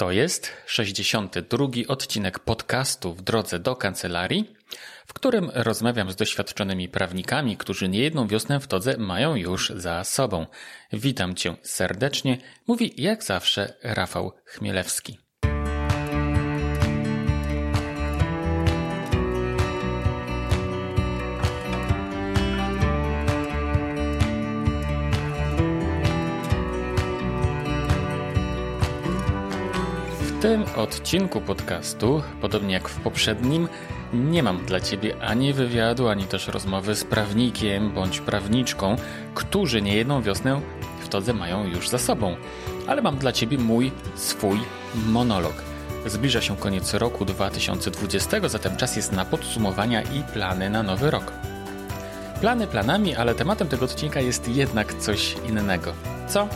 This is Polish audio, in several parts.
To jest 62 odcinek podcastu w drodze do kancelarii, w którym rozmawiam z doświadczonymi prawnikami, którzy niejedną wiosnę w todze mają już za sobą. Witam Cię serdecznie, mówi jak zawsze Rafał Chmielewski. Tym odcinku podcastu, podobnie jak w poprzednim, nie mam dla Ciebie ani wywiadu, ani też rozmowy z prawnikiem bądź prawniczką, którzy niejedną wiosnę w todze mają już za sobą. Ale mam dla Ciebie mój, swój monolog. Zbliża się koniec roku 2020, zatem czas jest na podsumowania i plany na nowy rok. Plany planami, ale tematem tego odcinka jest jednak coś innego. Co?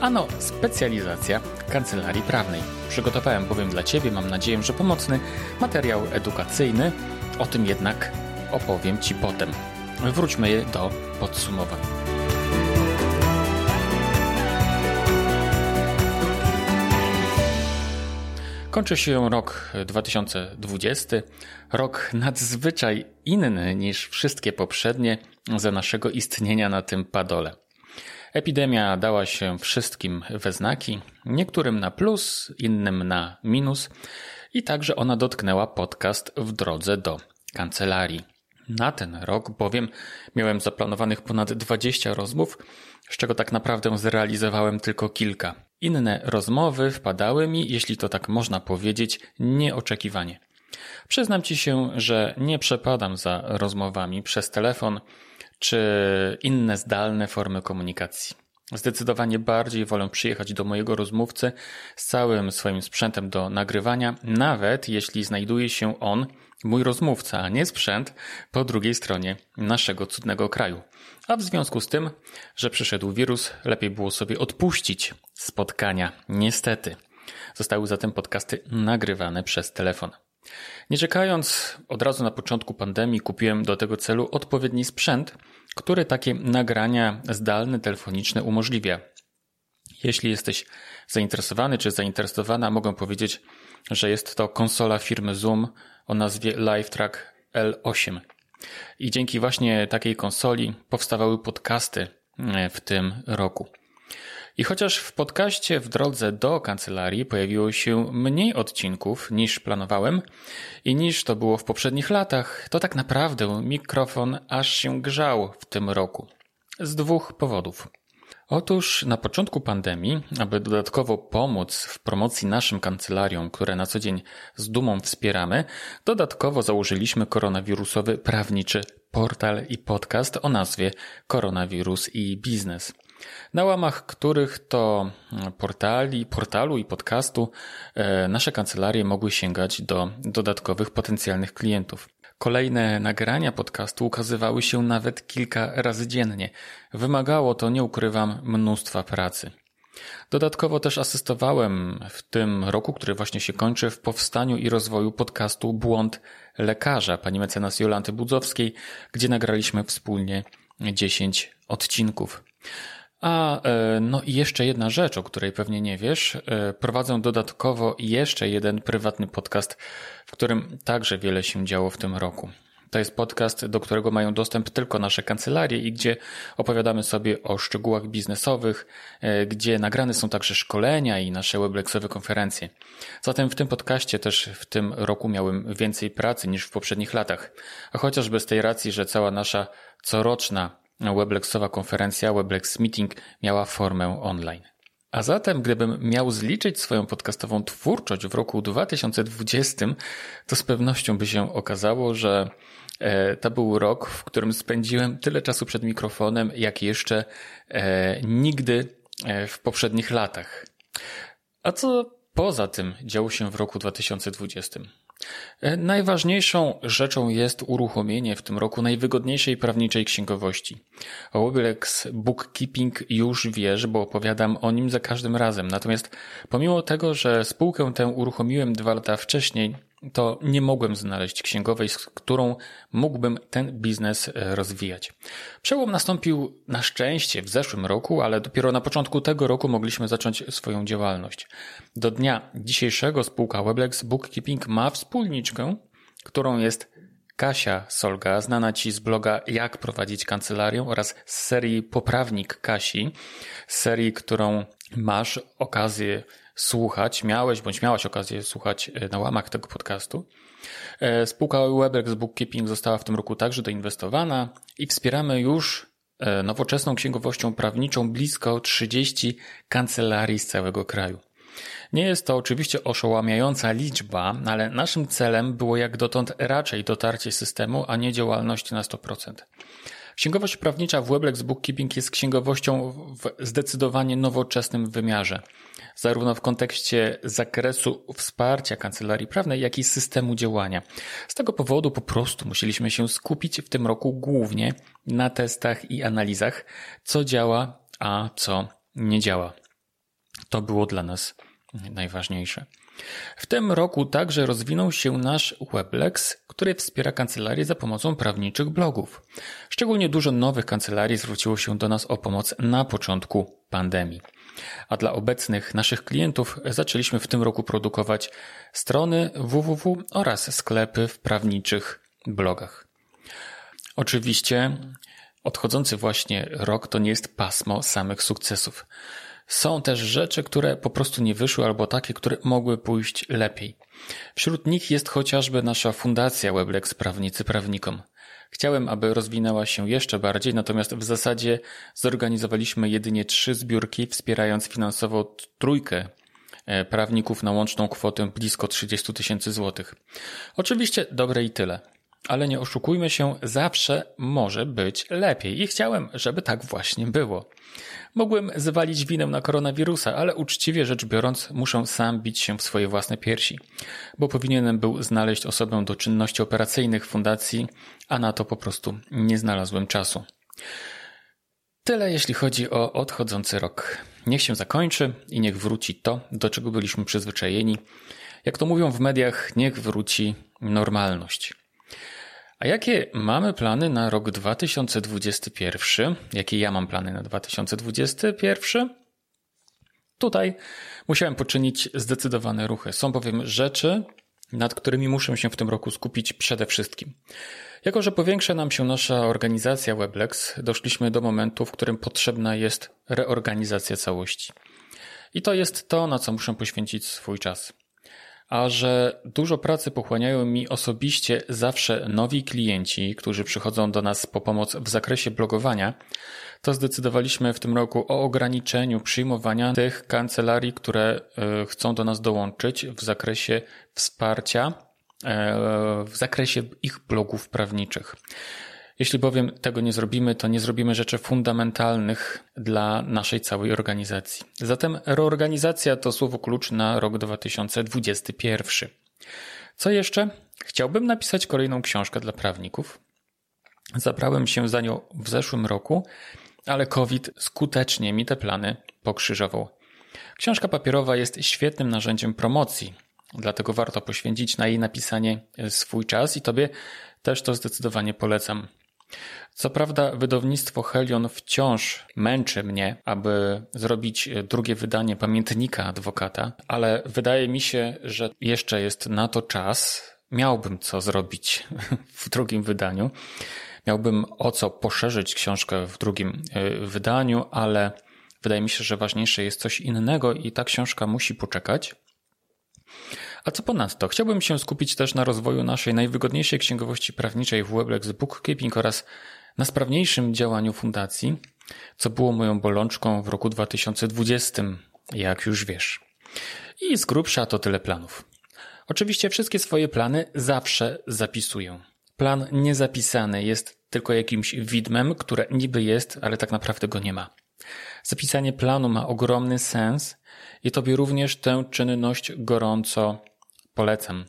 Ano, specjalizacja kancelarii prawnej. Przygotowałem bowiem dla Ciebie, mam nadzieję, że pomocny materiał edukacyjny. O tym jednak opowiem Ci potem. Wróćmy do podsumowań. Kończy się rok 2020, rok nadzwyczaj inny niż wszystkie poprzednie za naszego istnienia na tym padole. Epidemia dała się wszystkim we znaki, niektórym na plus, innym na minus, i także ona dotknęła podcast w drodze do kancelarii. Na ten rok bowiem miałem zaplanowanych ponad 20 rozmów, z czego tak naprawdę zrealizowałem tylko kilka. Inne rozmowy wpadały mi, jeśli to tak można powiedzieć, nieoczekiwanie. Przyznam ci się, że nie przepadam za rozmowami przez telefon, czy inne zdalne formy komunikacji. Zdecydowanie bardziej wolę przyjechać do mojego rozmówcy z całym swoim sprzętem do nagrywania, nawet jeśli znajduje się on, mój rozmówca, a nie sprzęt, po drugiej stronie naszego cudnego kraju. A w związku z tym, że przyszedł wirus, lepiej było sobie odpuścić spotkania. Niestety. Zostały zatem podcasty nagrywane przez telefon. Nie czekając, od razu na początku pandemii kupiłem do tego celu odpowiedni sprzęt, który takie nagrania zdalne, telefoniczne umożliwia. Jeśli jesteś zainteresowany czy zainteresowana, mogę powiedzieć, że jest to konsola firmy Zoom o nazwie LiveTrack L8. I dzięki właśnie takiej konsoli powstawały podcasty w tym roku. I chociaż w podcaście w drodze do kancelarii pojawiło się mniej odcinków niż planowałem i niż to było w poprzednich latach, to tak naprawdę mikrofon aż się grzał w tym roku. Z dwóch powodów. Otóż na początku pandemii, aby dodatkowo pomóc w promocji naszym kancelariom, które na co dzień z dumą wspieramy, dodatkowo założyliśmy koronawirusowy prawniczy portal i podcast o nazwie Koronawirus i Biznes na łamach których to portali, portalu i podcastu e, nasze kancelarie mogły sięgać do dodatkowych potencjalnych klientów. Kolejne nagrania podcastu ukazywały się nawet kilka razy dziennie. Wymagało to, nie ukrywam, mnóstwa pracy. Dodatkowo też asystowałem w tym roku, który właśnie się kończy, w powstaniu i rozwoju podcastu Błąd Lekarza pani mecenas Jolanty Budzowskiej, gdzie nagraliśmy wspólnie 10 odcinków. A e, no i jeszcze jedna rzecz, o której pewnie nie wiesz. E, prowadzę dodatkowo jeszcze jeden prywatny podcast, w którym także wiele się działo w tym roku. To jest podcast, do którego mają dostęp tylko nasze kancelarie i gdzie opowiadamy sobie o szczegółach biznesowych, e, gdzie nagrane są także szkolenia i nasze weblexowe konferencje. Zatem w tym podcaście też w tym roku miałem więcej pracy niż w poprzednich latach. A chociażby z tej racji, że cała nasza coroczna Weblexowa konferencja Weblex Meeting miała formę online. A zatem, gdybym miał zliczyć swoją podcastową twórczość w roku 2020, to z pewnością by się okazało, że e, to był rok, w którym spędziłem tyle czasu przed mikrofonem, jak jeszcze e, nigdy e, w poprzednich latach. A co poza tym działo się w roku 2020? E, najważniejszą rzeczą jest uruchomienie w tym roku najwygodniejszej prawniczej księgowości. O Bookkeeping już wiesz, bo opowiadam o nim za każdym razem. Natomiast pomimo tego, że spółkę tę uruchomiłem dwa lata wcześniej, to nie mogłem znaleźć księgowej, z którą mógłbym ten biznes e, rozwijać. Przełom nastąpił na szczęście w zeszłym roku, ale dopiero na początku tego roku mogliśmy zacząć swoją działalność. Do dnia dzisiejszego spółka Weblex Bookkeeping ma wspólniczkę, którą jest Kasia Solga, znana Ci z bloga Jak prowadzić kancelarię oraz z serii Poprawnik Kasi, serii, którą masz okazję słuchać, miałeś bądź miałaś okazję słuchać e, na łamach tego podcastu. E, spółka Webex Bookkeeping została w tym roku także doinwestowana i wspieramy już e, nowoczesną księgowością prawniczą blisko 30 kancelarii z całego kraju. Nie jest to oczywiście oszałamiająca liczba, ale naszym celem było jak dotąd raczej dotarcie systemu, a nie działalność na 100%. Księgowość prawnicza w Weblex Bookkeeping jest księgowością w zdecydowanie nowoczesnym wymiarze, zarówno w kontekście zakresu wsparcia kancelarii prawnej, jak i systemu działania. Z tego powodu po prostu musieliśmy się skupić w tym roku głównie na testach i analizach, co działa, a co nie działa. To było dla nas najważniejsze. W tym roku także rozwinął się nasz Weblex, który wspiera kancelarię za pomocą prawniczych blogów. Szczególnie dużo nowych kancelarii zwróciło się do nas o pomoc na początku pandemii. A dla obecnych naszych klientów zaczęliśmy w tym roku produkować strony www oraz sklepy w prawniczych blogach. Oczywiście odchodzący właśnie rok to nie jest pasmo samych sukcesów. Są też rzeczy, które po prostu nie wyszły, albo takie, które mogły pójść lepiej. Wśród nich jest chociażby nasza fundacja Weblex Prawnicy Prawnikom. Chciałem, aby rozwinęła się jeszcze bardziej, natomiast w zasadzie zorganizowaliśmy jedynie trzy zbiórki, wspierając finansowo trójkę e, prawników na łączną kwotę blisko 30 tysięcy złotych. Oczywiście dobre i tyle. Ale nie oszukujmy się, zawsze może być lepiej i chciałem, żeby tak właśnie było. Mogłem zwalić winę na koronawirusa, ale uczciwie rzecz biorąc, muszę sam bić się w swoje własne piersi, bo powinienem był znaleźć osobę do czynności operacyjnych fundacji, a na to po prostu nie znalazłem czasu. Tyle jeśli chodzi o odchodzący rok. Niech się zakończy i niech wróci to, do czego byliśmy przyzwyczajeni. Jak to mówią w mediach, niech wróci normalność. A jakie mamy plany na rok 2021? Jakie ja mam plany na 2021? Tutaj musiałem poczynić zdecydowane ruchy. Są bowiem rzeczy, nad którymi muszę się w tym roku skupić przede wszystkim. Jako, że powiększa nam się nasza organizacja Weblex, doszliśmy do momentu, w którym potrzebna jest reorganizacja całości. I to jest to, na co muszę poświęcić swój czas a że dużo pracy pochłaniają mi osobiście zawsze nowi klienci, którzy przychodzą do nas po pomoc w zakresie blogowania, to zdecydowaliśmy w tym roku o ograniczeniu przyjmowania tych kancelarii, które e, chcą do nas dołączyć w zakresie wsparcia, e, w zakresie ich blogów prawniczych. Jeśli bowiem tego nie zrobimy, to nie zrobimy rzeczy fundamentalnych dla naszej całej organizacji. Zatem reorganizacja to słowo klucz na rok 2021. Co jeszcze? Chciałbym napisać kolejną książkę dla prawników. Zabrałem się za nią w zeszłym roku, ale COVID skutecznie mi te plany pokrzyżował. Książka papierowa jest świetnym narzędziem promocji, dlatego warto poświęcić na jej napisanie swój czas i Tobie też to zdecydowanie polecam. Co prawda, wydawnictwo Helion wciąż męczy mnie, aby zrobić drugie wydanie pamiętnika adwokata, ale wydaje mi się, że jeszcze jest na to czas. Miałbym co zrobić w drugim wydaniu. Miałbym o co poszerzyć książkę w drugim e, wydaniu, ale wydaje mi się, że ważniejsze jest coś innego i ta książka musi poczekać. A co ponadto, chciałbym się skupić też na rozwoju naszej najwygodniejszej księgowości prawniczej w Weblex Bookkeeping oraz na sprawniejszym działaniu fundacji, co było moją bolączką w roku 2020, jak już wiesz. I z grubsza to tyle planów. Oczywiście wszystkie swoje plany zawsze zapisuję. Plan niezapisany jest tylko jakimś widmem, które niby jest, ale tak naprawdę go nie ma. Zapisanie planu ma ogromny sens i Tobie również tę czynność gorąco polecam.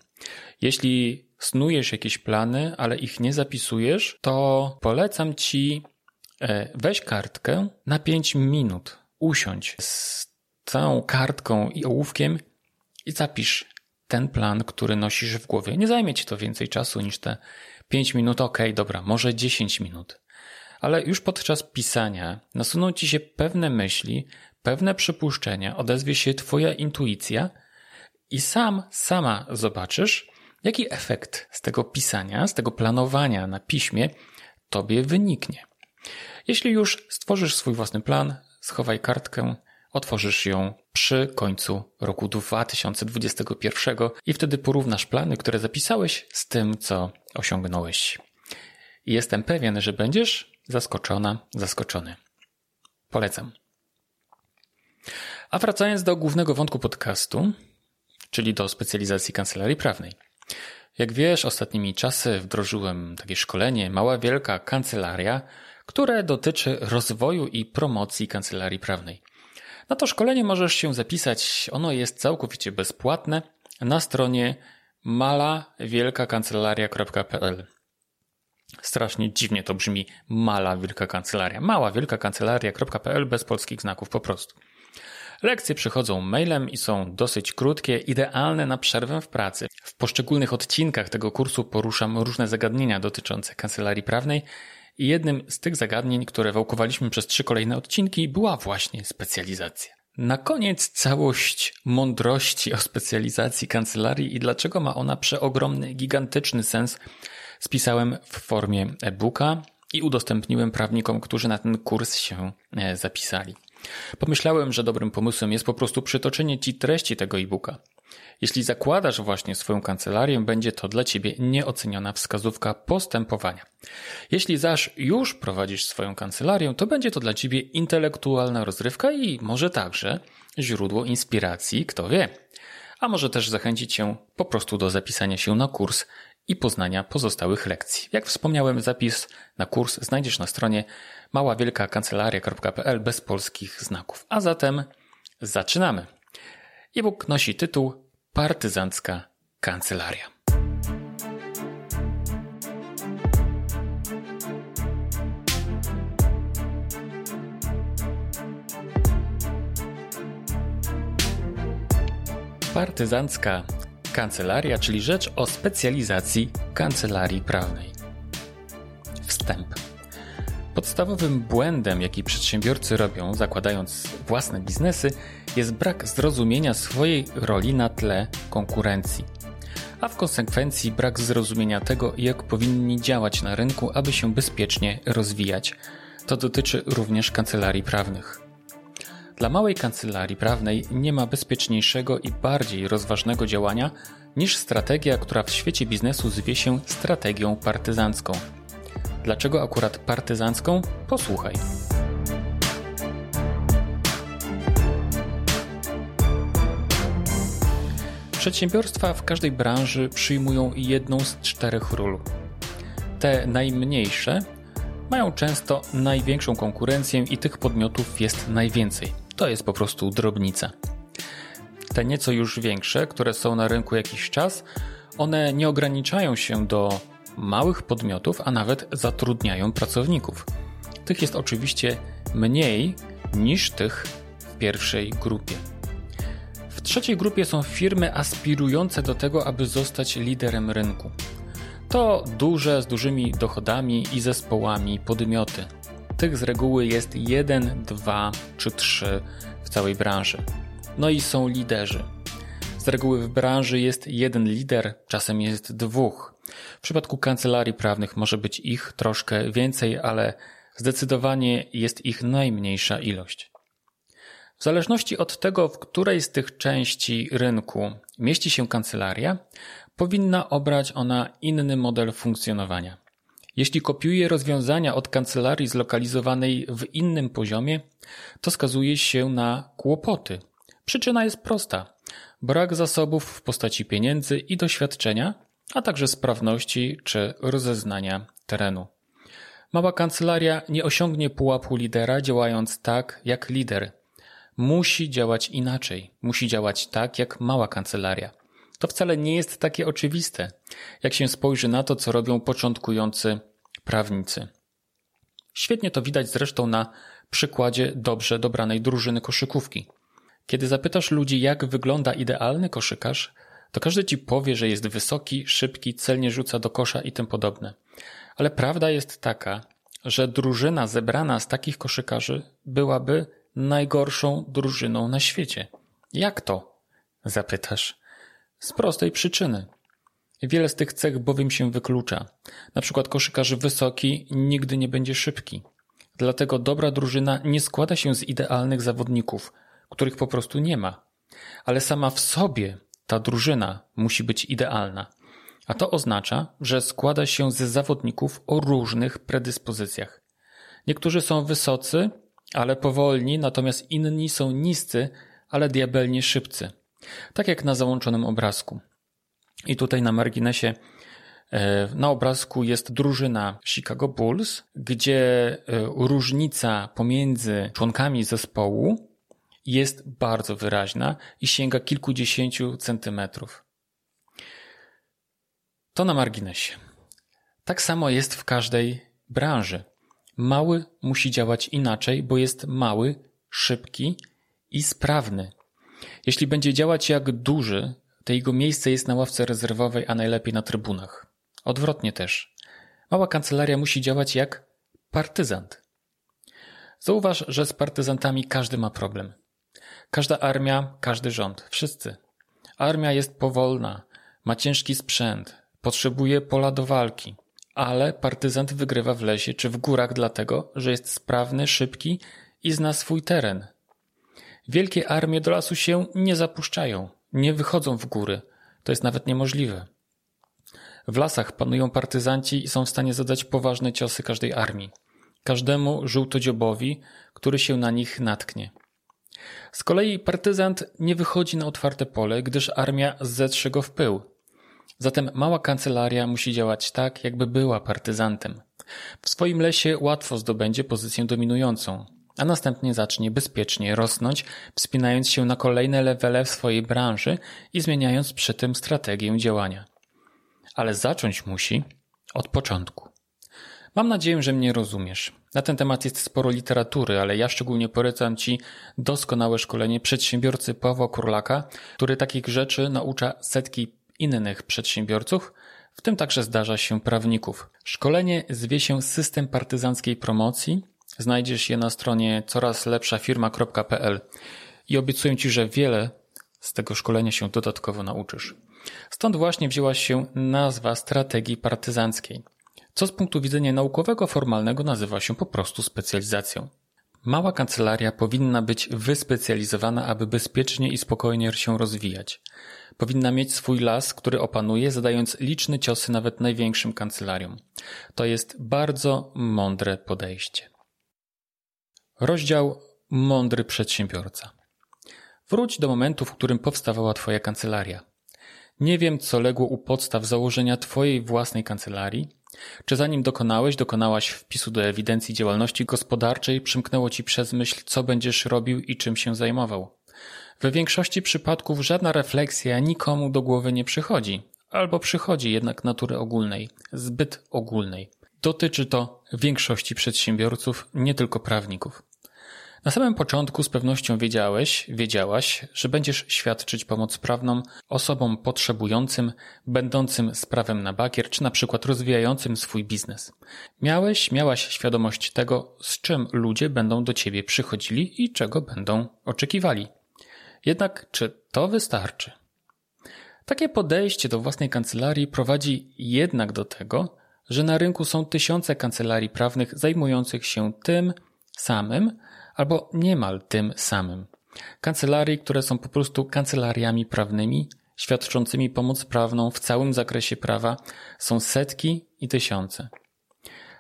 Jeśli snujesz jakieś plany, ale ich nie zapisujesz, to polecam Ci e, weź kartkę na 5 minut, usiądź z całą kartką i ołówkiem i zapisz ten plan, który nosisz w głowie. Nie zajmie ci to więcej czasu niż te 5 minut, ok, dobra, może 10 minut. Ale już podczas pisania nasuną ci się pewne myśli, pewne przypuszczenia, odezwie się twoja intuicja i sam, sama zobaczysz, jaki efekt z tego pisania, z tego planowania na piśmie tobie wyniknie. Jeśli już stworzysz swój własny plan, schowaj kartkę, otworzysz ją przy końcu roku 2021 i wtedy porównasz plany, które zapisałeś z tym, co osiągnąłeś. Jestem pewien, że będziesz zaskoczona, zaskoczony. Polecam. A wracając do głównego wątku podcastu, czyli do specjalizacji kancelarii prawnej. Jak wiesz, ostatnimi czasy wdrożyłem takie szkolenie Mała Wielka Kancelaria, które dotyczy rozwoju i promocji kancelarii prawnej. Na to szkolenie możesz się zapisać. Ono jest całkowicie bezpłatne na stronie malawielkakancelaria.pl. Strasznie dziwnie to brzmi Mala Wielka Kancelaria. Mała Wielka Kancelaria.pl bez polskich znaków po prostu. Lekcje przychodzą mailem i są dosyć krótkie, idealne na przerwę w pracy. W poszczególnych odcinkach tego kursu poruszam różne zagadnienia dotyczące kancelarii prawnej i jednym z tych zagadnień, które wałkowaliśmy przez trzy kolejne odcinki, była właśnie specjalizacja. Na koniec całość mądrości o specjalizacji kancelarii i dlaczego ma ona przeogromny, gigantyczny sens spisałem w formie e-booka i udostępniłem prawnikom, którzy na ten kurs się e, zapisali. Pomyślałem, że dobrym pomysłem jest po prostu przytoczenie Ci treści tego e-booka. Jeśli zakładasz właśnie swoją kancelarię, będzie to dla Ciebie nieoceniona wskazówka postępowania. Jeśli zaś już prowadzisz swoją kancelarię, to będzie to dla Ciebie intelektualna rozrywka i może także źródło inspiracji, kto wie. A może też zachęcić Cię po prostu do zapisania się na kurs i poznania pozostałych lekcji. Jak wspomniałem, zapis na kurs znajdziesz na stronie maławielkakancelaria.pl bez polskich znaków. A zatem zaczynamy. E-book nosi tytuł Partyzancka Kancelaria. Partyzancka kancelaria, czyli rzecz o specjalizacji kancelarii prawnej. Wstęp. Podstawowym błędem, jaki przedsiębiorcy robią, zakładając własne biznesy, jest brak zrozumienia swojej roli na tle konkurencji, a w konsekwencji brak zrozumienia tego, jak powinni działać na rynku, aby się bezpiecznie rozwijać. To dotyczy również kancelarii prawnych. Dla małej kancelarii prawnej nie ma bezpieczniejszego i bardziej rozważnego działania niż strategia, która w świecie biznesu zwie się strategią partyzancką. Dlaczego akurat partyzancką? Posłuchaj. Przedsiębiorstwa w każdej branży przyjmują jedną z czterech ról. Te najmniejsze mają często największą konkurencję i tych podmiotów jest najwięcej. To jest po prostu drobnica. Te nieco już większe, które są na rynku jakiś czas, one nie ograniczają się do małych podmiotów, a nawet zatrudniają pracowników. Tych jest oczywiście mniej niż tych w pierwszej grupie. W trzeciej grupie są firmy aspirujące do tego, aby zostać liderem rynku. To duże, z dużymi dochodami i zespołami podmioty. Tych z reguły jest jeden, dwa czy trzy w całej branży. No i są liderzy. Z reguły w branży jest jeden lider, czasem jest dwóch. W przypadku kancelarii prawnych może być ich troszkę więcej, ale zdecydowanie jest ich najmniejsza ilość. W zależności od tego, w której z tych części rynku mieści się kancelaria, powinna obrać ona inny model funkcjonowania. Jeśli kopiuje rozwiązania od kancelarii zlokalizowanej w innym poziomie, to skazuje się na kłopoty. Przyczyna jest prosta: brak zasobów w postaci pieniędzy i doświadczenia, a także sprawności czy rozeznania terenu. Mała kancelaria nie osiągnie pułapu lidera działając tak jak lider. Musi działać inaczej, musi działać tak jak mała kancelaria. To wcale nie jest takie oczywiste, jak się spojrzy na to, co robią początkujący prawnicy. Świetnie to widać zresztą na przykładzie dobrze dobranej drużyny koszykówki. Kiedy zapytasz ludzi, jak wygląda idealny koszykarz, to każdy ci powie, że jest wysoki, szybki, celnie rzuca do kosza i tym podobne. Ale prawda jest taka, że drużyna zebrana z takich koszykarzy byłaby najgorszą drużyną na świecie. Jak to? Zapytasz. Z prostej przyczyny. Wiele z tych cech bowiem się wyklucza. Na przykład koszykarz wysoki nigdy nie będzie szybki. Dlatego dobra drużyna nie składa się z idealnych zawodników, których po prostu nie ma. Ale sama w sobie ta drużyna musi być idealna. A to oznacza, że składa się z zawodników o różnych predyspozycjach. Niektórzy są wysocy, ale powolni, natomiast inni są niscy, ale diabelnie szybcy. Tak jak na załączonym obrazku. I tutaj na marginesie e, na obrazku jest drużyna Chicago Bulls, gdzie e, różnica pomiędzy członkami zespołu jest bardzo wyraźna i sięga kilkudziesięciu centymetrów. To na marginesie. Tak samo jest w każdej branży. Mały musi działać inaczej, bo jest mały, szybki i sprawny. Jeśli będzie działać jak duży, to jego miejsce jest na ławce rezerwowej, a najlepiej na trybunach. Odwrotnie też. Mała kancelaria musi działać jak partyzant. Zauważ, że z partyzantami każdy ma problem. Każda armia, każdy rząd, wszyscy. Armia jest powolna, ma ciężki sprzęt, potrzebuje pola do walki, ale partyzant wygrywa w lesie czy w górach dlatego, że jest sprawny, szybki i zna swój teren. Wielkie armie do lasu się nie zapuszczają, nie wychodzą w góry. To jest nawet niemożliwe. W lasach panują partyzanci i są w stanie zadać poważne ciosy każdej armii. Każdemu żółtodziobowi, który się na nich natknie. Z kolei partyzant nie wychodzi na otwarte pole, gdyż armia zetrze go w pył. Zatem mała kancelaria musi działać tak, jakby była partyzantem. W swoim lesie łatwo zdobędzie pozycję dominującą, a następnie zacznie bezpiecznie rosnąć, wspinając się na kolejne levele w swojej branży i zmieniając przy tym strategię działania. Ale zacząć musi od początku. Mam nadzieję, że mnie rozumiesz. Na ten temat jest sporo literatury, ale ja szczególnie polecam Ci doskonałe szkolenie przedsiębiorcy Pawła Kurlaka, który takich rzeczy naucza setki innych przedsiębiorców, w tym także zdarza się prawników. Szkolenie zwie się System Partyzanckiej Promocji. Znajdziesz je na stronie corazlepszafirma.pl i obiecuję Ci, że wiele z tego szkolenia się dodatkowo nauczysz. Stąd właśnie wzięła się nazwa strategii partyzanckiej co z punktu widzenia naukowego formalnego nazywa się po prostu specjalizacją. Mała kancelaria powinna być wyspecjalizowana, aby bezpiecznie i spokojnie się rozwijać. Powinna mieć swój las, który opanuje, zadając liczne ciosy nawet największym kancelariom. To jest bardzo mądre podejście. Rozdział Mądry przedsiębiorca. Wróć do momentu, w którym powstawała Twoja kancelaria. Nie wiem, co legło u podstaw założenia Twojej własnej kancelarii, czy zanim dokonałeś, dokonałaś wpisu do ewidencji działalności gospodarczej, przymknęło ci przez myśl, co będziesz robił i czym się zajmował? We większości przypadków żadna refleksja nikomu do głowy nie przychodzi, albo przychodzi jednak natury ogólnej, zbyt ogólnej. Dotyczy to większości przedsiębiorców, nie tylko prawników. Na samym początku z pewnością wiedziałeś, wiedziałaś, że będziesz świadczyć pomoc prawną osobom potrzebującym, będącym z prawem na bakier, czy na przykład rozwijającym swój biznes. Miałeś, miałaś świadomość tego, z czym ludzie będą do ciebie przychodzili i czego będą oczekiwali. Jednak czy to wystarczy? Takie podejście do własnej kancelarii prowadzi jednak do tego, że na rynku są tysiące kancelarii prawnych zajmujących się tym samym, albo niemal tym samym. Kancelarii, które są po prostu kancelariami prawnymi, świadczącymi pomoc prawną w całym zakresie prawa, są setki i tysiące.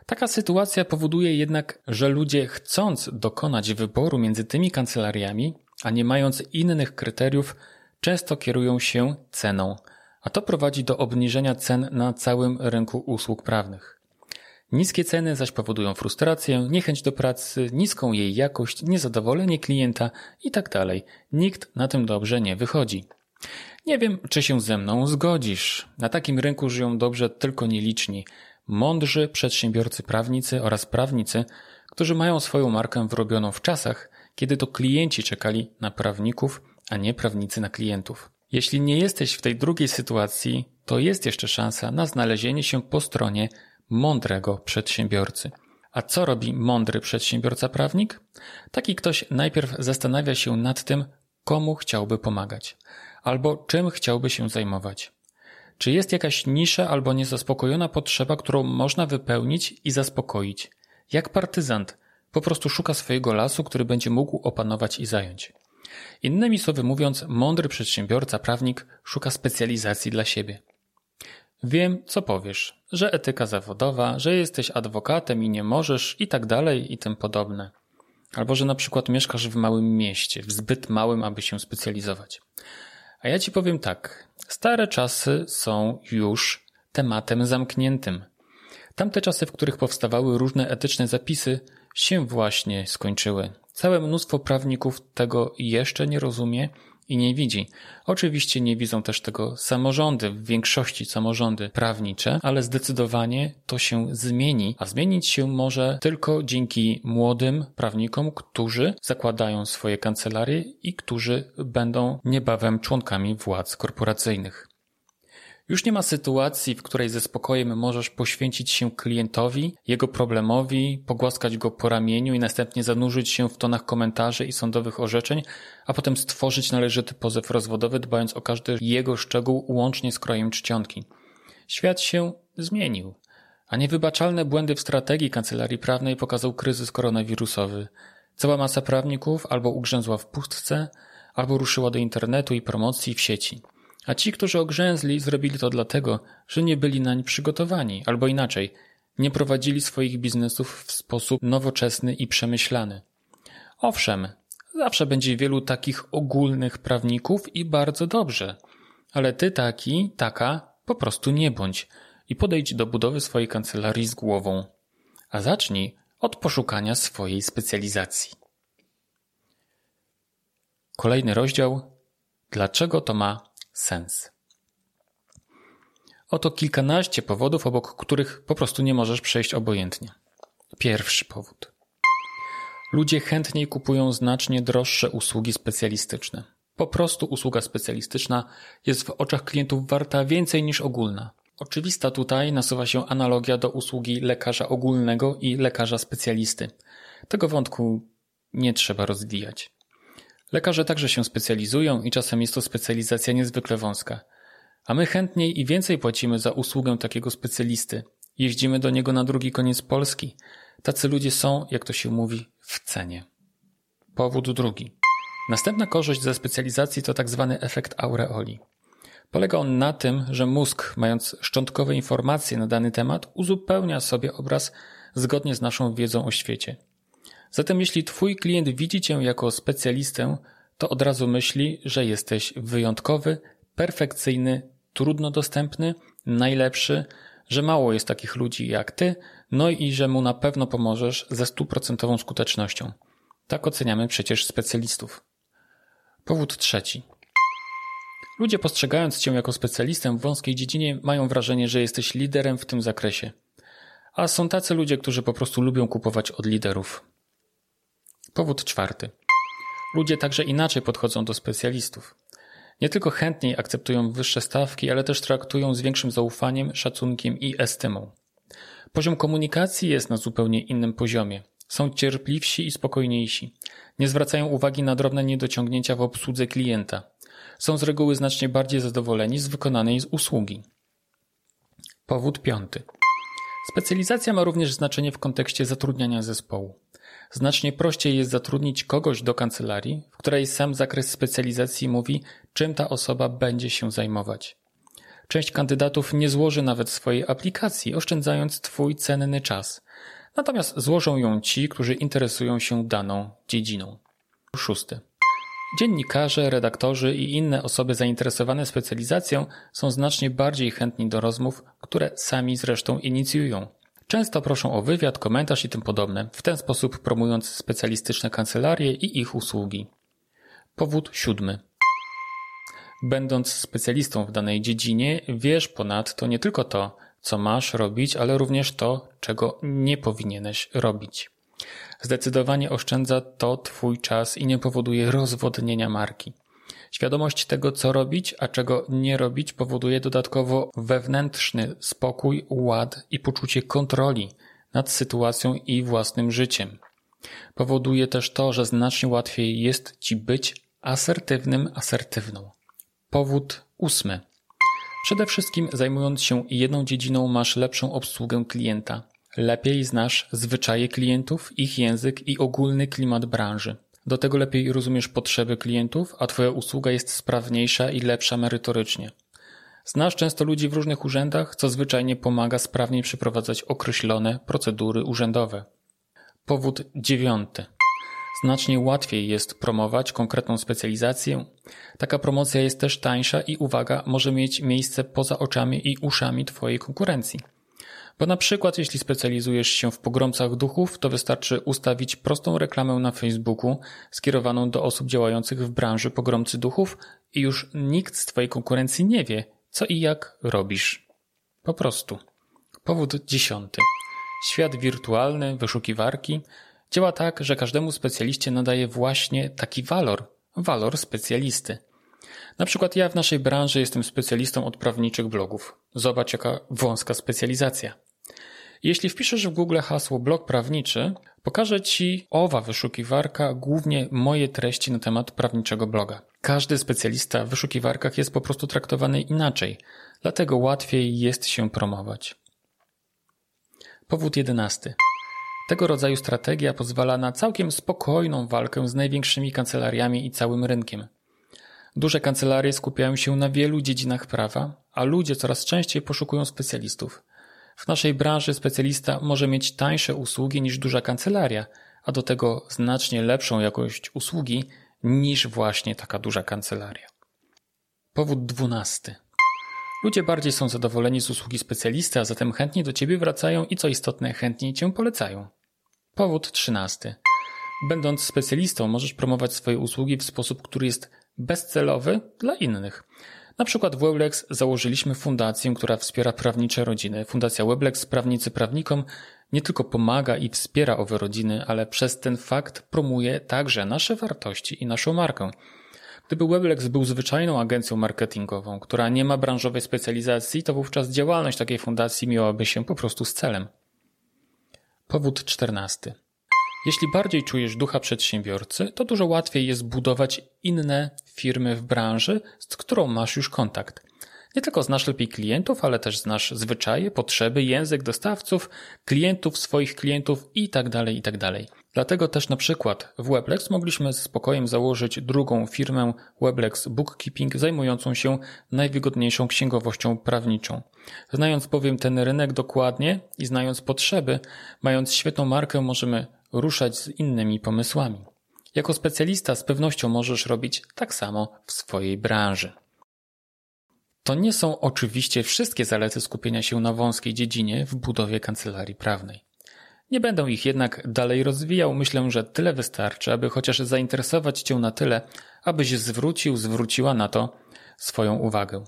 Taka sytuacja powoduje jednak, że ludzie chcąc dokonać wyboru między tymi kancelariami, a nie mając innych kryteriów, często kierują się ceną, a to prowadzi do obniżenia cen na całym rynku usług prawnych. Niskie ceny zaś powodują frustrację, niechęć do pracy, niską jej jakość, niezadowolenie klienta itd. Tak Nikt na tym dobrze nie wychodzi. Nie wiem, czy się ze mną zgodzisz. Na takim rynku żyją dobrze tylko nieliczni, mądrzy przedsiębiorcy prawnicy oraz prawnicy, którzy mają swoją markę wrobioną w czasach, kiedy to klienci czekali na prawników, a nie prawnicy na klientów. Jeśli nie jesteś w tej drugiej sytuacji, to jest jeszcze szansa na znalezienie się po stronie mądrego przedsiębiorcy. A co robi mądry przedsiębiorca prawnik? Taki ktoś najpierw zastanawia się nad tym, komu chciałby pomagać, albo czym chciałby się zajmować. Czy jest jakaś nisza albo niezaspokojona potrzeba, którą można wypełnić i zaspokoić? Jak partyzant, po prostu szuka swojego lasu, który będzie mógł opanować i zająć. Innymi słowy mówiąc, mądry przedsiębiorca, prawnik szuka specjalizacji dla siebie. Wiem, co powiesz, że etyka zawodowa, że jesteś adwokatem i nie możesz i tak dalej i tym podobne. Albo że na przykład mieszkasz w małym mieście, w zbyt małym, aby się specjalizować. A ja ci powiem tak. Stare czasy są już tematem zamkniętym. Tamte czasy, w których powstawały różne etyczne zapisy, się właśnie skończyły. Całe mnóstwo prawników tego jeszcze nie rozumie i nie widzi. Oczywiście nie widzą też tego samorządy, w większości samorządy prawnicze, ale zdecydowanie to się zmieni, a zmienić się może tylko dzięki młodym prawnikom, którzy zakładają swoje kancelarie i którzy będą niebawem członkami władz korporacyjnych. Już nie ma sytuacji, w której ze spokojem możesz poświęcić się klientowi, jego problemowi, pogłaskać go po ramieniu i następnie zanurzyć się w tonach komentarzy i sądowych orzeczeń, a potem stworzyć należyty pozew rozwodowy, dbając o każdy jego szczegół łącznie z krojem czcionki. Świat się zmienił, a niewybaczalne błędy w strategii kancelarii prawnej pokazał kryzys koronawirusowy. Cała masa prawników albo ugrzęzła w pustce, albo ruszyła do internetu i promocji w sieci. A ci, którzy ogrzęzli, zrobili to dlatego, że nie byli nań przygotowani, albo inaczej, nie prowadzili swoich biznesów w sposób nowoczesny i przemyślany. Owszem, zawsze będzie wielu takich ogólnych prawników i bardzo dobrze, ale ty taki, taka, po prostu nie bądź i podejdź do budowy swojej kancelarii z głową. A zacznij od poszukania swojej specjalizacji. Kolejny rozdział. Dlaczego to ma sens. Oto kilkanaście powodów, obok których po prostu nie możesz przejść obojętnie. Pierwszy powód. Ludzie chętniej kupują znacznie droższe usługi specjalistyczne. Po prostu usługa specjalistyczna jest w oczach klientów warta więcej niż ogólna. Oczywista tutaj nasuwa się analogia do usługi lekarza ogólnego i lekarza specjalisty. Tego wątku nie trzeba rozwijać. Lekarze także się specjalizują i czasem jest to specjalizacja niezwykle wąska. A my chętniej i więcej płacimy za usługę takiego specjalisty. Jeździmy do niego na drugi koniec Polski. Tacy ludzie są, jak to się mówi, w cenie. Powód drugi. Następna korzyść ze specjalizacji to tak zwany efekt aureoli. Polega on na tym, że mózg, mając szczątkowe informacje na dany temat, uzupełnia sobie obraz zgodnie z naszą wiedzą o świecie. Zatem jeśli Twój klient widzi Cię jako specjalistę, to od razu myśli, że jesteś wyjątkowy, perfekcyjny, trudno dostępny, najlepszy, że mało jest takich ludzi jak Ty, no i że mu na pewno pomożesz ze stuprocentową skutecznością. Tak oceniamy przecież specjalistów. Powód trzeci. Ludzie postrzegając Cię jako specjalistę w wąskiej dziedzinie mają wrażenie, że jesteś liderem w tym zakresie. A są tacy ludzie, którzy po prostu lubią kupować od liderów. Powód czwarty. Ludzie także inaczej podchodzą do specjalistów. Nie tylko chętniej akceptują wyższe stawki, ale też traktują z większym zaufaniem, szacunkiem i estymą. Poziom komunikacji jest na zupełnie innym poziomie. Są cierpliwsi i spokojniejsi. Nie zwracają uwagi na drobne niedociągnięcia w obsłudze klienta. Są z reguły znacznie bardziej zadowoleni z wykonanej usługi. Powód piąty. Specjalizacja ma również znaczenie w kontekście zatrudniania zespołu. Znacznie prościej jest zatrudnić kogoś do kancelarii, w której sam zakres specjalizacji mówi, czym ta osoba będzie się zajmować. Część kandydatów nie złoży nawet swojej aplikacji, oszczędzając Twój cenny czas. Natomiast złożą ją ci, którzy interesują się daną dziedziną. Szósty. Dziennikarze, redaktorzy i inne osoby zainteresowane specjalizacją są znacznie bardziej chętni do rozmów, które sami zresztą inicjują. Często proszą o wywiad, komentarz i tym podobne, w ten sposób promując specjalistyczne kancelarie i ich usługi. Powód siódmy. Będąc specjalistą w danej dziedzinie, wiesz ponadto nie tylko to, co masz robić, ale również to, czego nie powinieneś robić. Zdecydowanie oszczędza to Twój czas i nie powoduje rozwodnienia marki. Świadomość tego, co robić, a czego nie robić, powoduje dodatkowo wewnętrzny spokój, ład i poczucie kontroli nad sytuacją i własnym życiem. Powoduje też to, że znacznie łatwiej jest ci być asertywnym, asertywną. Powód ósmy. Przede wszystkim zajmując się jedną dziedziną masz lepszą obsługę klienta. Lepiej znasz zwyczaje klientów, ich język i ogólny klimat branży. Do tego lepiej rozumiesz potrzeby klientów, a Twoja usługa jest sprawniejsza i lepsza merytorycznie. Znasz często ludzi w różnych urzędach, co zwyczajnie pomaga sprawniej przeprowadzać określone procedury urzędowe. Powód dziewiąty. Znacznie łatwiej jest promować konkretną specjalizację. Taka promocja jest też tańsza i uwaga, może mieć miejsce poza oczami i uszami Twojej konkurencji. Bo na przykład jeśli specjalizujesz się w pogromcach duchów, to wystarczy ustawić prostą reklamę na Facebooku skierowaną do osób działających w branży pogromcy duchów i już nikt z Twojej konkurencji nie wie, co i jak robisz. Po prostu. Powód dziesiąty. Świat wirtualny, wyszukiwarki działa tak, że każdemu specjaliście nadaje właśnie taki walor, walor specjalisty. Na przykład ja w naszej branży jestem specjalistą od prawniczych blogów. Zobacz jaka wąska specjalizacja. Jeśli wpiszesz w Google hasło blog prawniczy, pokaże Ci owa wyszukiwarka głównie moje treści na temat prawniczego bloga. Każdy specjalista w wyszukiwarkach jest po prostu traktowany inaczej, dlatego łatwiej jest się promować. Powód jedenasty. Tego rodzaju strategia pozwala na całkiem spokojną walkę z największymi kancelariami i całym rynkiem. Duże kancelarie skupiają się na wielu dziedzinach prawa, a ludzie coraz częściej poszukują specjalistów. W naszej branży specjalista może mieć tańsze usługi niż duża kancelaria, a do tego znacznie lepszą jakość usługi niż właśnie taka duża kancelaria. Powód dwunasty. Ludzie bardziej są zadowoleni z usługi specjalisty, a zatem chętniej do ciebie wracają i co istotne, chętniej cię polecają. Powód trzynasty. Będąc specjalistą, możesz promować swoje usługi w sposób, który jest bezcelowy dla innych. Na przykład w Weblex założyliśmy fundację, która wspiera prawnicze rodziny. Fundacja Weblex Prawnicy Prawnikom nie tylko pomaga i wspiera owe rodziny, ale przez ten fakt promuje także nasze wartości i naszą markę. Gdyby Weblex był zwyczajną agencją marketingową, która nie ma branżowej specjalizacji, to wówczas działalność takiej fundacji miałaby się po prostu z celem. Powód czternasty. Jeśli bardziej czujesz ducha przedsiębiorcy, to dużo łatwiej jest budować inne firmy w branży, z którą masz już kontakt. Nie tylko znasz lepiej klientów, ale też znasz zwyczaje, potrzeby, język dostawców, klientów, swoich klientów itd., tak itd. Tak Dlatego też na przykład w Weblex mogliśmy z spokojem założyć drugą firmę Weblex Bookkeeping zajmującą się najwygodniejszą księgowością prawniczą. Znając bowiem ten rynek dokładnie i znając potrzeby, mając świetną markę możemy ruszać z innymi pomysłami. Jako specjalista z pewnością możesz robić tak samo w swojej branży. To nie są oczywiście wszystkie zalety skupienia się na wąskiej dziedzinie w budowie kancelarii prawnej. Nie będę ich jednak dalej rozwijał, myślę, że tyle wystarczy, aby chociaż zainteresować Cię na tyle, abyś zwrócił, zwróciła na to swoją uwagę.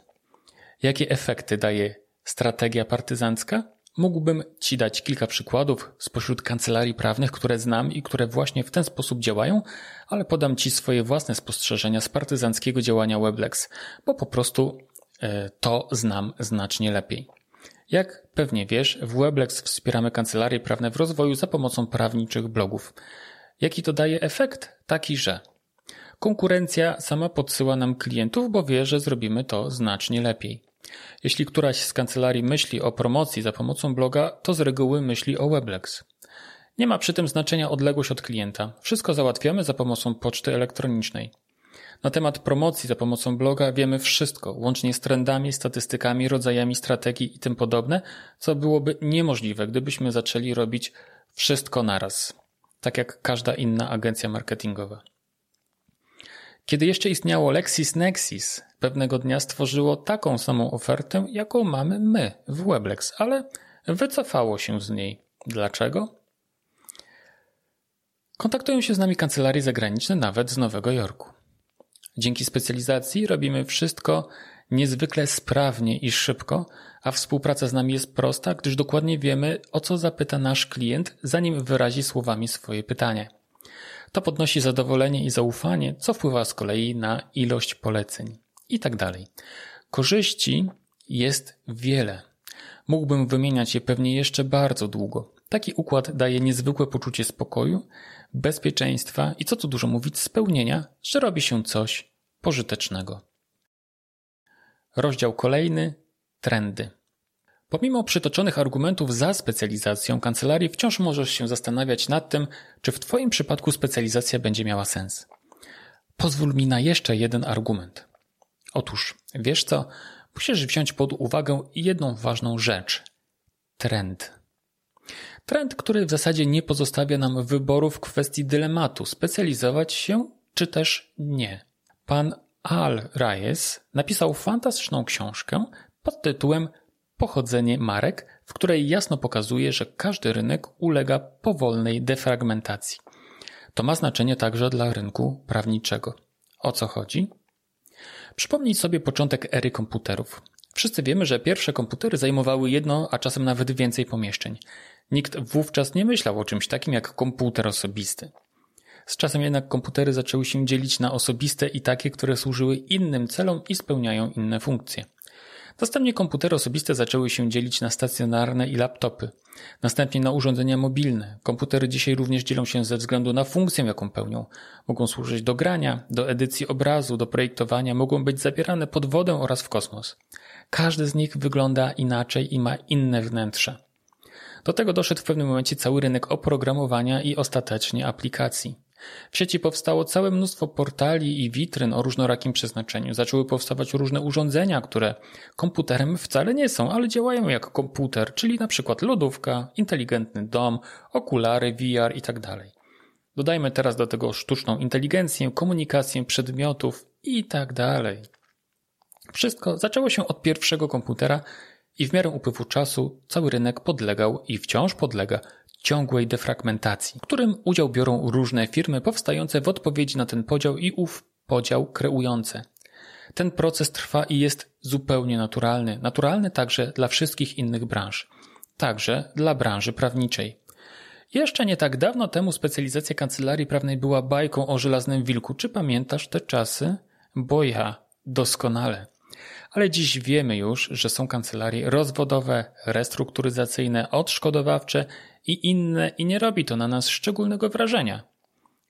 Jakie efekty daje strategia partyzancka? Mógłbym Ci dać kilka przykładów spośród kancelarii prawnych, które znam i które właśnie w ten sposób działają, ale podam Ci swoje własne spostrzeżenia z partyzanckiego działania Weblex, bo po prostu e, to znam znacznie lepiej. Jak pewnie wiesz, w Weblex wspieramy kancelarie prawne w rozwoju za pomocą prawniczych blogów. Jaki to daje efekt? Taki, że konkurencja sama podsyła nam klientów, bo wie, że zrobimy to znacznie lepiej. Jeśli któraś z kancelarii myśli o promocji za pomocą bloga, to z reguły myśli o Weblex. Nie ma przy tym znaczenia odległość od klienta. Wszystko załatwiamy za pomocą poczty elektronicznej. Na temat promocji za pomocą bloga wiemy wszystko, łącznie z trendami, statystykami, rodzajami strategii i tym podobne, co byłoby niemożliwe, gdybyśmy zaczęli robić wszystko naraz, tak jak każda inna agencja marketingowa. Kiedy jeszcze istniało LexisNexis, pewnego dnia stworzyło taką samą ofertę, jaką mamy my w Weblex, ale wycofało się z niej. Dlaczego? Kontaktują się z nami kancelarie zagraniczne, nawet z Nowego Jorku. Dzięki specjalizacji robimy wszystko niezwykle sprawnie i szybko, a współpraca z nami jest prosta, gdyż dokładnie wiemy, o co zapyta nasz klient, zanim wyrazi słowami swoje pytanie. To podnosi zadowolenie i zaufanie, co wpływa z kolei na ilość poleceń i tak dalej. Korzyści jest wiele. Mógłbym wymieniać je pewnie jeszcze bardzo długo. Taki układ daje niezwykłe poczucie spokoju, bezpieczeństwa i co tu dużo mówić, spełnienia, że robi się coś pożytecznego. Rozdział kolejny trendy. Pomimo przytoczonych argumentów za specjalizacją kancelarii, wciąż możesz się zastanawiać nad tym, czy w Twoim przypadku specjalizacja będzie miała sens. Pozwól mi na jeszcze jeden argument. Otóż, wiesz co, musisz wziąć pod uwagę jedną ważną rzecz trend. Trend, który w zasadzie nie pozostawia nam wyboru w kwestii dylematu specjalizować się czy też nie. Pan Al Reyes napisał fantastyczną książkę pod tytułem Pochodzenie marek, w której jasno pokazuje, że każdy rynek ulega powolnej defragmentacji. To ma znaczenie także dla rynku prawniczego. O co chodzi? Przypomnij sobie początek ery komputerów. Wszyscy wiemy, że pierwsze komputery zajmowały jedno, a czasem nawet więcej pomieszczeń. Nikt wówczas nie myślał o czymś takim jak komputer osobisty. Z czasem jednak komputery zaczęły się dzielić na osobiste i takie, które służyły innym celom i spełniają inne funkcje. Następnie komputery osobiste zaczęły się dzielić na stacjonarne i laptopy. Następnie na urządzenia mobilne. Komputery dzisiaj również dzielą się ze względu na funkcję, jaką pełnią. Mogą służyć do grania, do edycji obrazu, do projektowania, mogą być zabierane pod wodę oraz w kosmos. Każdy z nich wygląda inaczej i ma inne wnętrze. Do tego doszedł w pewnym momencie cały rynek oprogramowania i ostatecznie aplikacji. W sieci powstało całe mnóstwo portali i witryn o różnorakim przeznaczeniu. Zaczęły powstawać różne urządzenia, które komputerem wcale nie są, ale działają jak komputer, czyli na przykład lodówka, inteligentny dom, okulary, VR i tak. Dodajmy teraz do tego sztuczną inteligencję, komunikację przedmiotów i tak. Wszystko zaczęło się od pierwszego komputera i w miarę upływu czasu cały rynek podlegał i wciąż podlega ciągłej defragmentacji, w którym udział biorą różne firmy powstające w odpowiedzi na ten podział i ów podział kreujące. Ten proces trwa i jest zupełnie naturalny, naturalny także dla wszystkich innych branż, także dla branży prawniczej. Jeszcze nie tak dawno temu specjalizacja kancelarii prawnej była bajką o żelaznym wilku. Czy pamiętasz te czasy? Bo ja doskonale ale dziś wiemy już, że są kancelarie rozwodowe, restrukturyzacyjne, odszkodowawcze i inne i nie robi to na nas szczególnego wrażenia.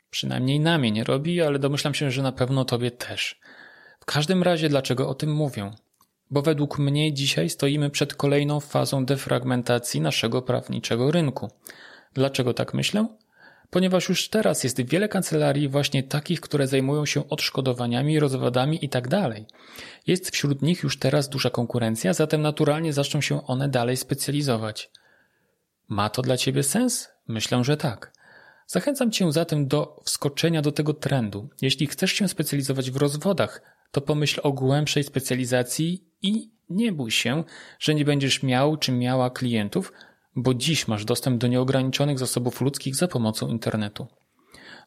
Przynajmniej na mnie nie robi, ale domyślam się, że na pewno tobie też. W każdym razie dlaczego o tym mówię? Bo według mnie dzisiaj stoimy przed kolejną fazą defragmentacji naszego prawniczego rynku. Dlaczego tak myślę? ponieważ już teraz jest wiele kancelarii właśnie takich, które zajmują się odszkodowaniami, rozwodami itd. Tak jest wśród nich już teraz duża konkurencja, zatem naturalnie zaczną się one dalej specjalizować. Ma to dla Ciebie sens? Myślę, że tak. Zachęcam Cię zatem do wskoczenia do tego trendu. Jeśli chcesz się specjalizować w rozwodach, to pomyśl o głębszej specjalizacji i nie bój się, że nie będziesz miał czy miała klientów, bo dziś masz dostęp do nieograniczonych zasobów ludzkich za pomocą internetu.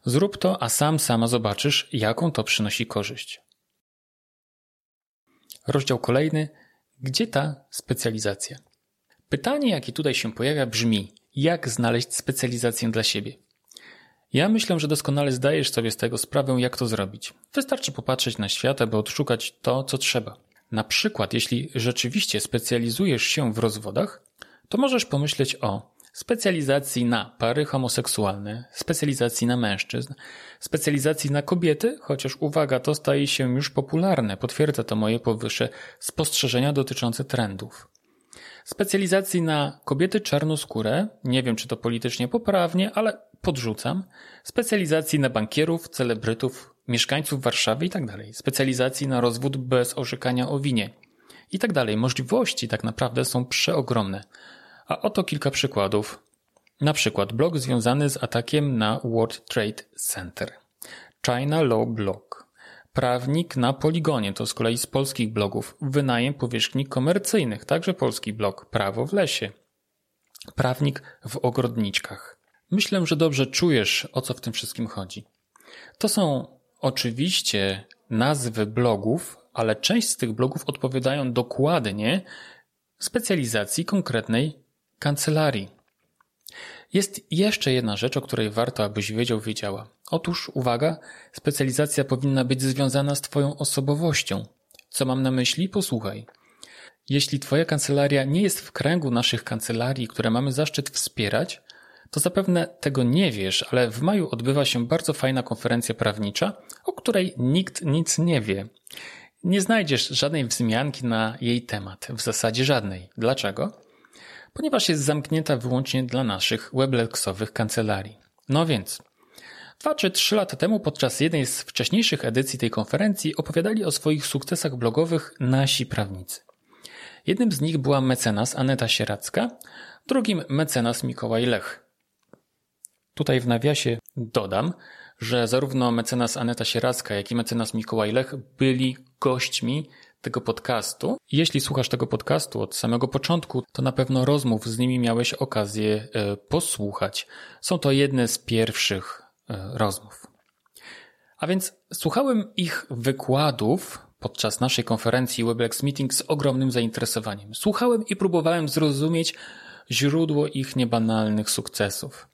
Zrób to, a sam sama zobaczysz, jaką to przynosi korzyść. Rozdział kolejny. Gdzie ta specjalizacja? Pytanie, jakie tutaj się pojawia, brzmi: jak znaleźć specjalizację dla siebie? Ja myślę, że doskonale zdajesz sobie z tego sprawę, jak to zrobić. Wystarczy popatrzeć na świat, aby odszukać to, co trzeba. Na przykład, jeśli rzeczywiście specjalizujesz się w rozwodach, to możesz pomyśleć o specjalizacji na pary homoseksualne, specjalizacji na mężczyzn, specjalizacji na kobiety, chociaż uwaga, to staje się już popularne, potwierdza to moje powyższe spostrzeżenia dotyczące trendów. Specjalizacji na kobiety czarnoskóre, nie wiem czy to politycznie poprawnie, ale podrzucam. Specjalizacji na bankierów, celebrytów, mieszkańców Warszawy itd. Tak specjalizacji na rozwód bez orzekania o winie i tak dalej. Możliwości tak naprawdę są przeogromne. A oto kilka przykładów. Na przykład blog związany z atakiem na World Trade Center. China Law Blog. Prawnik na Poligonie, to z kolei z polskich blogów. Wynajem powierzchni komercyjnych, także polski blog. Prawo w lesie. Prawnik w ogrodniczkach. Myślę, że dobrze czujesz, o co w tym wszystkim chodzi. To są oczywiście nazwy blogów, ale część z tych blogów odpowiadają dokładnie specjalizacji konkretnej kancelarii. Jest jeszcze jedna rzecz, o której warto, abyś wiedział, wiedziała. Otóż, uwaga, specjalizacja powinna być związana z Twoją osobowością. Co mam na myśli? Posłuchaj. Jeśli Twoja kancelaria nie jest w kręgu naszych kancelarii, które mamy zaszczyt wspierać, to zapewne tego nie wiesz, ale w maju odbywa się bardzo fajna konferencja prawnicza, o której nikt nic nie wie. Nie znajdziesz żadnej wzmianki na jej temat, w zasadzie żadnej. Dlaczego? Ponieważ jest zamknięta wyłącznie dla naszych weblexowych kancelarii. No więc, dwa czy trzy lata temu podczas jednej z wcześniejszych edycji tej konferencji opowiadali o swoich sukcesach blogowych nasi prawnicy. Jednym z nich była mecenas Aneta Sieracka, drugim mecenas Mikołaj Lech. Tutaj w nawiasie dodam, że zarówno mecenas Aneta Sieracka, jak i mecenas Mikołaj Lech byli gośćmi tego podcastu. Jeśli słuchasz tego podcastu od samego początku, to na pewno rozmów z nimi miałeś okazję e, posłuchać. Są to jedne z pierwszych rozmów. A więc słuchałem ich wykładów podczas naszej konferencji Weblex Meeting z ogromnym zainteresowaniem. Słuchałem i próbowałem zrozumieć źródło ich niebanalnych sukcesów.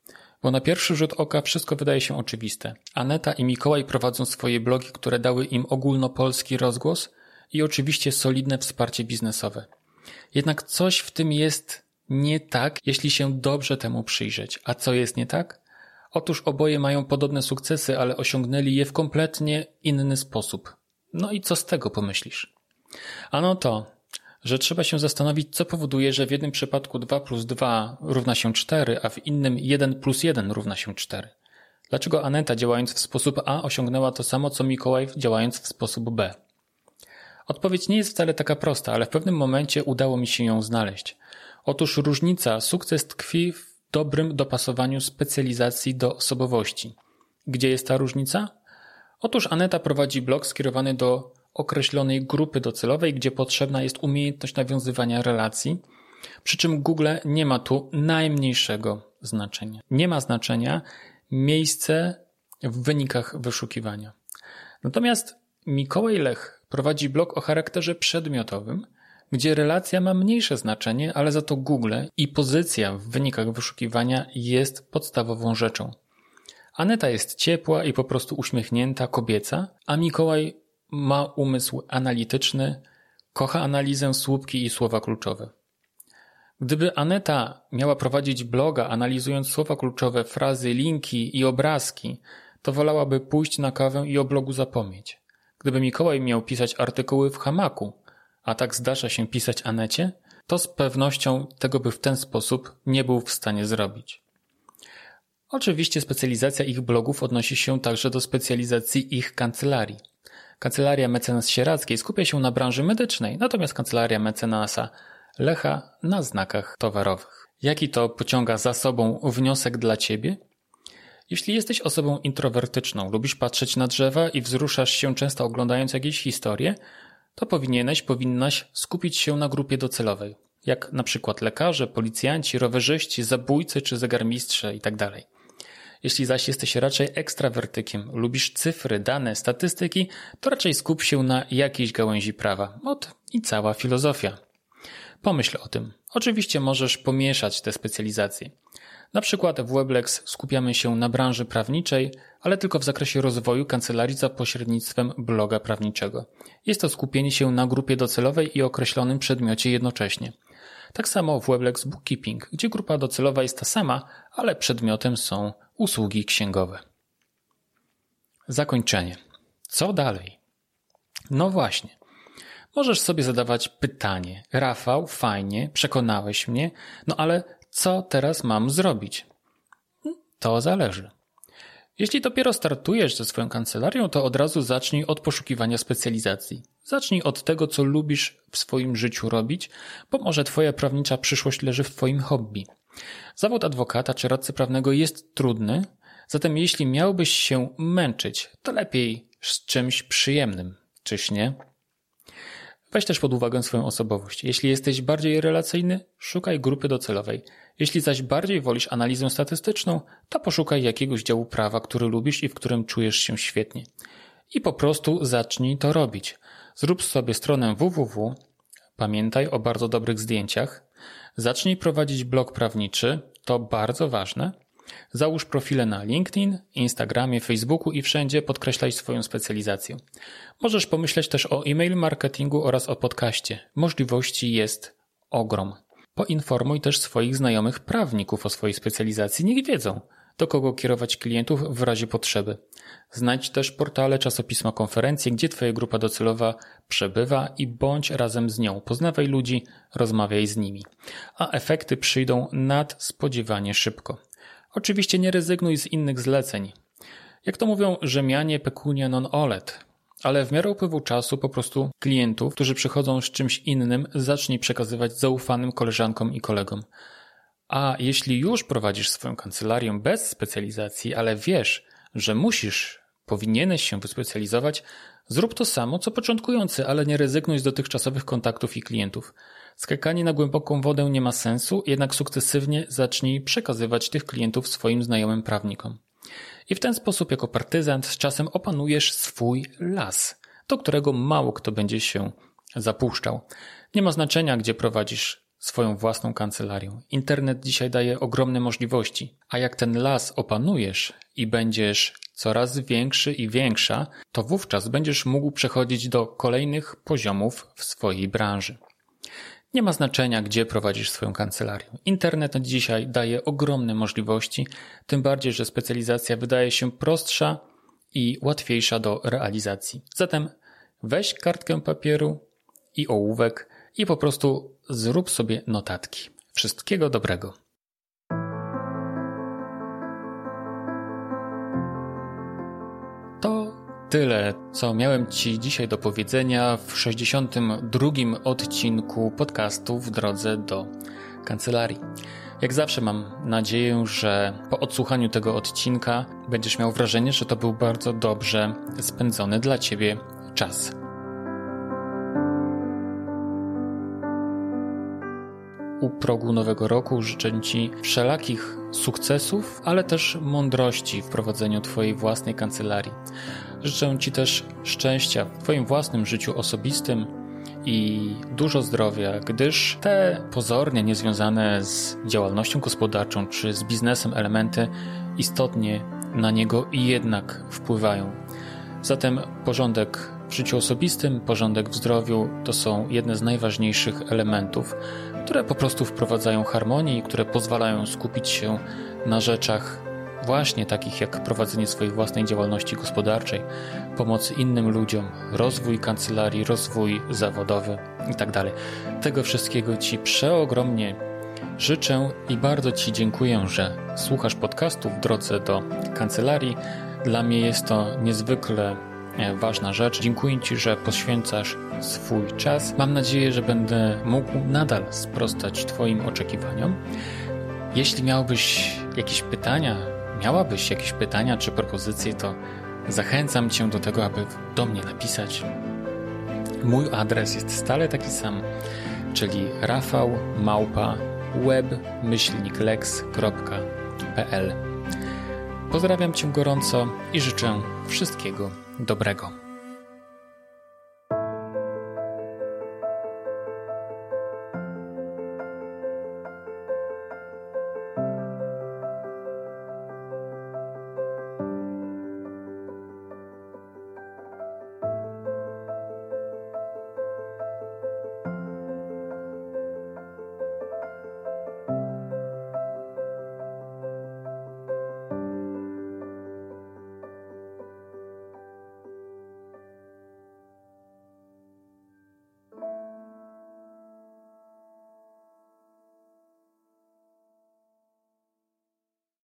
Bo na pierwszy rzut oka wszystko wydaje się oczywiste. Aneta i Mikołaj prowadzą swoje blogi, które dały im ogólnopolski rozgłos i oczywiście solidne wsparcie biznesowe. Jednak coś w tym jest nie tak, jeśli się dobrze temu przyjrzeć. A co jest nie tak? Otóż oboje mają podobne sukcesy, ale osiągnęli je w kompletnie inny sposób. No i co z tego pomyślisz? Ano to, że trzeba się zastanowić, co powoduje, że w jednym przypadku 2 plus 2 równa się 4, a w innym 1 plus 1 równa się 4. Dlaczego Aneta działając w sposób A osiągnęła to samo, co Mikołaj działając w sposób B? Odpowiedź nie jest wcale taka prosta, ale w pewnym momencie udało mi się ją znaleźć. Otóż różnica, sukces tkwi w dobrym dopasowaniu specjalizacji do osobowości. Gdzie jest ta różnica? Otóż Aneta prowadzi blog skierowany do określonej grupy docelowej, gdzie potrzebna jest umiejętność nawiązywania relacji, przy czym Google nie ma tu najmniejszego znaczenia. Nie ma znaczenia miejsce w wynikach wyszukiwania. Natomiast Mikołaj Lech prowadzi blog o charakterze przedmiotowym, gdzie relacja ma mniejsze znaczenie, ale za to Google i pozycja w wynikach wyszukiwania jest podstawową rzeczą. Aneta jest ciepła i po prostu uśmiechnięta, kobieca, a Mikołaj ma umysł analityczny, kocha analizę słupki i słowa kluczowe. Gdyby Aneta miała prowadzić bloga analizując słowa kluczowe, frazy, linki i obrazki, to wolałaby pójść na kawę i o blogu zapomnieć. Gdyby Mikołaj miał pisać artykuły w hamaku, a tak zdarza się pisać Anecie, to z pewnością tego by w ten sposób nie był w stanie zrobić. Oczywiście specjalizacja ich blogów odnosi się także do specjalizacji ich kancelarii. Kancelaria mecenas Sierackiej skupia się na branży medycznej, natomiast kancelaria mecenasa Lecha na znakach towarowych. Jaki to pociąga za sobą wniosek dla ciebie? Jeśli jesteś osobą introwertyczną, lubisz patrzeć na drzewa i wzruszasz się często oglądając jakieś historie, to powinieneś, powinnaś skupić się na grupie docelowej, jak na przykład lekarze, policjanci, rowerzyści, zabójcy czy zegarmistrze itd. Tak jeśli zaś jesteś raczej ekstrawertykiem, lubisz cyfry, dane, statystyki, to raczej skup się na jakiejś gałęzi prawa. Ot i cała filozofia. Pomyśl o tym. Oczywiście możesz pomieszać te specjalizacje. Na przykład w Weblex skupiamy się na branży prawniczej, ale tylko w zakresie rozwoju kancelarii za pośrednictwem bloga prawniczego. Jest to skupienie się na grupie docelowej i określonym przedmiocie jednocześnie. Tak samo w Weblex Bookkeeping, gdzie grupa docelowa jest ta sama, ale przedmiotem są usługi księgowe. Zakończenie. Co dalej? No właśnie. Możesz sobie zadawać pytanie: Rafał, fajnie, przekonałeś mnie, no ale co teraz mam zrobić? To zależy. Jeśli dopiero startujesz ze swoją kancelarią, to od razu zacznij od poszukiwania specjalizacji. Zacznij od tego, co lubisz w swoim życiu robić, bo może Twoja prawnicza przyszłość leży w Twoim hobby. Zawód adwokata czy radcy prawnego jest trudny, zatem jeśli miałbyś się męczyć, to lepiej z czymś przyjemnym, czyż nie? Weź też pod uwagę swoją osobowość. Jeśli jesteś bardziej relacyjny, szukaj grupy docelowej. Jeśli zaś bardziej wolisz analizę statystyczną, to poszukaj jakiegoś działu prawa, który lubisz i w którym czujesz się świetnie. I po prostu zacznij to robić. Zrób sobie stronę www, pamiętaj o bardzo dobrych zdjęciach, zacznij prowadzić blog prawniczy, to bardzo ważne, Załóż profile na LinkedIn, Instagramie, Facebooku i wszędzie podkreślaj swoją specjalizację. Możesz pomyśleć też o e-mail marketingu oraz o podcaście. Możliwości jest ogrom. Poinformuj też swoich znajomych prawników o swojej specjalizacji, niech wiedzą, do kogo kierować klientów w razie potrzeby. Znajdź też portale, czasopisma, konferencje, gdzie Twoja grupa docelowa przebywa i bądź razem z nią. Poznawaj ludzi, rozmawiaj z nimi. A efekty przyjdą nadspodziewanie szybko. Oczywiście nie rezygnuj z innych zleceń. Jak to mówią Rzymianie, pecunia non olet. Ale w miarę upływu czasu po prostu klientów, którzy przychodzą z czymś innym, zacznij przekazywać zaufanym koleżankom i kolegom. A jeśli już prowadzisz swoją kancelarię bez specjalizacji, ale wiesz, że musisz, powinieneś się wyspecjalizować, zrób to samo co początkujący, ale nie rezygnuj z dotychczasowych kontaktów i klientów. Skakanie na głęboką wodę nie ma sensu, jednak sukcesywnie zacznij przekazywać tych klientów swoim znajomym prawnikom. I w ten sposób, jako partyzant, z czasem opanujesz swój las, do którego mało kto będzie się zapuszczał. Nie ma znaczenia, gdzie prowadzisz swoją własną kancelarię. Internet dzisiaj daje ogromne możliwości, a jak ten las opanujesz i będziesz coraz większy i większa, to wówczas będziesz mógł przechodzić do kolejnych poziomów w swojej branży. Nie ma znaczenia, gdzie prowadzisz swoją kancelarię. Internet dzisiaj daje ogromne możliwości, tym bardziej, że specjalizacja wydaje się prostsza i łatwiejsza do realizacji. Zatem weź kartkę papieru i ołówek i po prostu zrób sobie notatki. Wszystkiego dobrego. Tyle, co miałem Ci dzisiaj do powiedzenia w 62. odcinku podcastu w drodze do kancelarii. Jak zawsze mam nadzieję, że po odsłuchaniu tego odcinka będziesz miał wrażenie, że to był bardzo dobrze spędzony dla Ciebie czas. U progu nowego roku życzę Ci wszelakich sukcesów, ale też mądrości w prowadzeniu Twojej własnej kancelarii. Życzę Ci też szczęścia w Twoim własnym życiu osobistym i dużo zdrowia, gdyż te pozornie niezwiązane z działalnością gospodarczą czy z biznesem elementy istotnie na niego i jednak wpływają. Zatem porządek w życiu osobistym, porządek w zdrowiu to są jedne z najważniejszych elementów, które po prostu wprowadzają harmonię i które pozwalają skupić się na rzeczach właśnie takich jak prowadzenie swojej własnej działalności gospodarczej, pomoc innym ludziom, rozwój kancelarii, rozwój zawodowy itd. Tak Tego wszystkiego Ci przeogromnie życzę i bardzo Ci dziękuję, że słuchasz podcastu w drodze do kancelarii. Dla mnie jest to niezwykle e, ważna rzecz. Dziękuję Ci, że poświęcasz swój czas. Mam nadzieję, że będę mógł nadal sprostać Twoim oczekiwaniom. Jeśli miałbyś jakieś pytania miałabyś jakieś pytania czy propozycje, to zachęcam Cię do tego, aby do mnie napisać. Mój adres jest stale taki sam, czyli rafał małpa web-lex.pl Pozdrawiam Cię gorąco i życzę wszystkiego dobrego.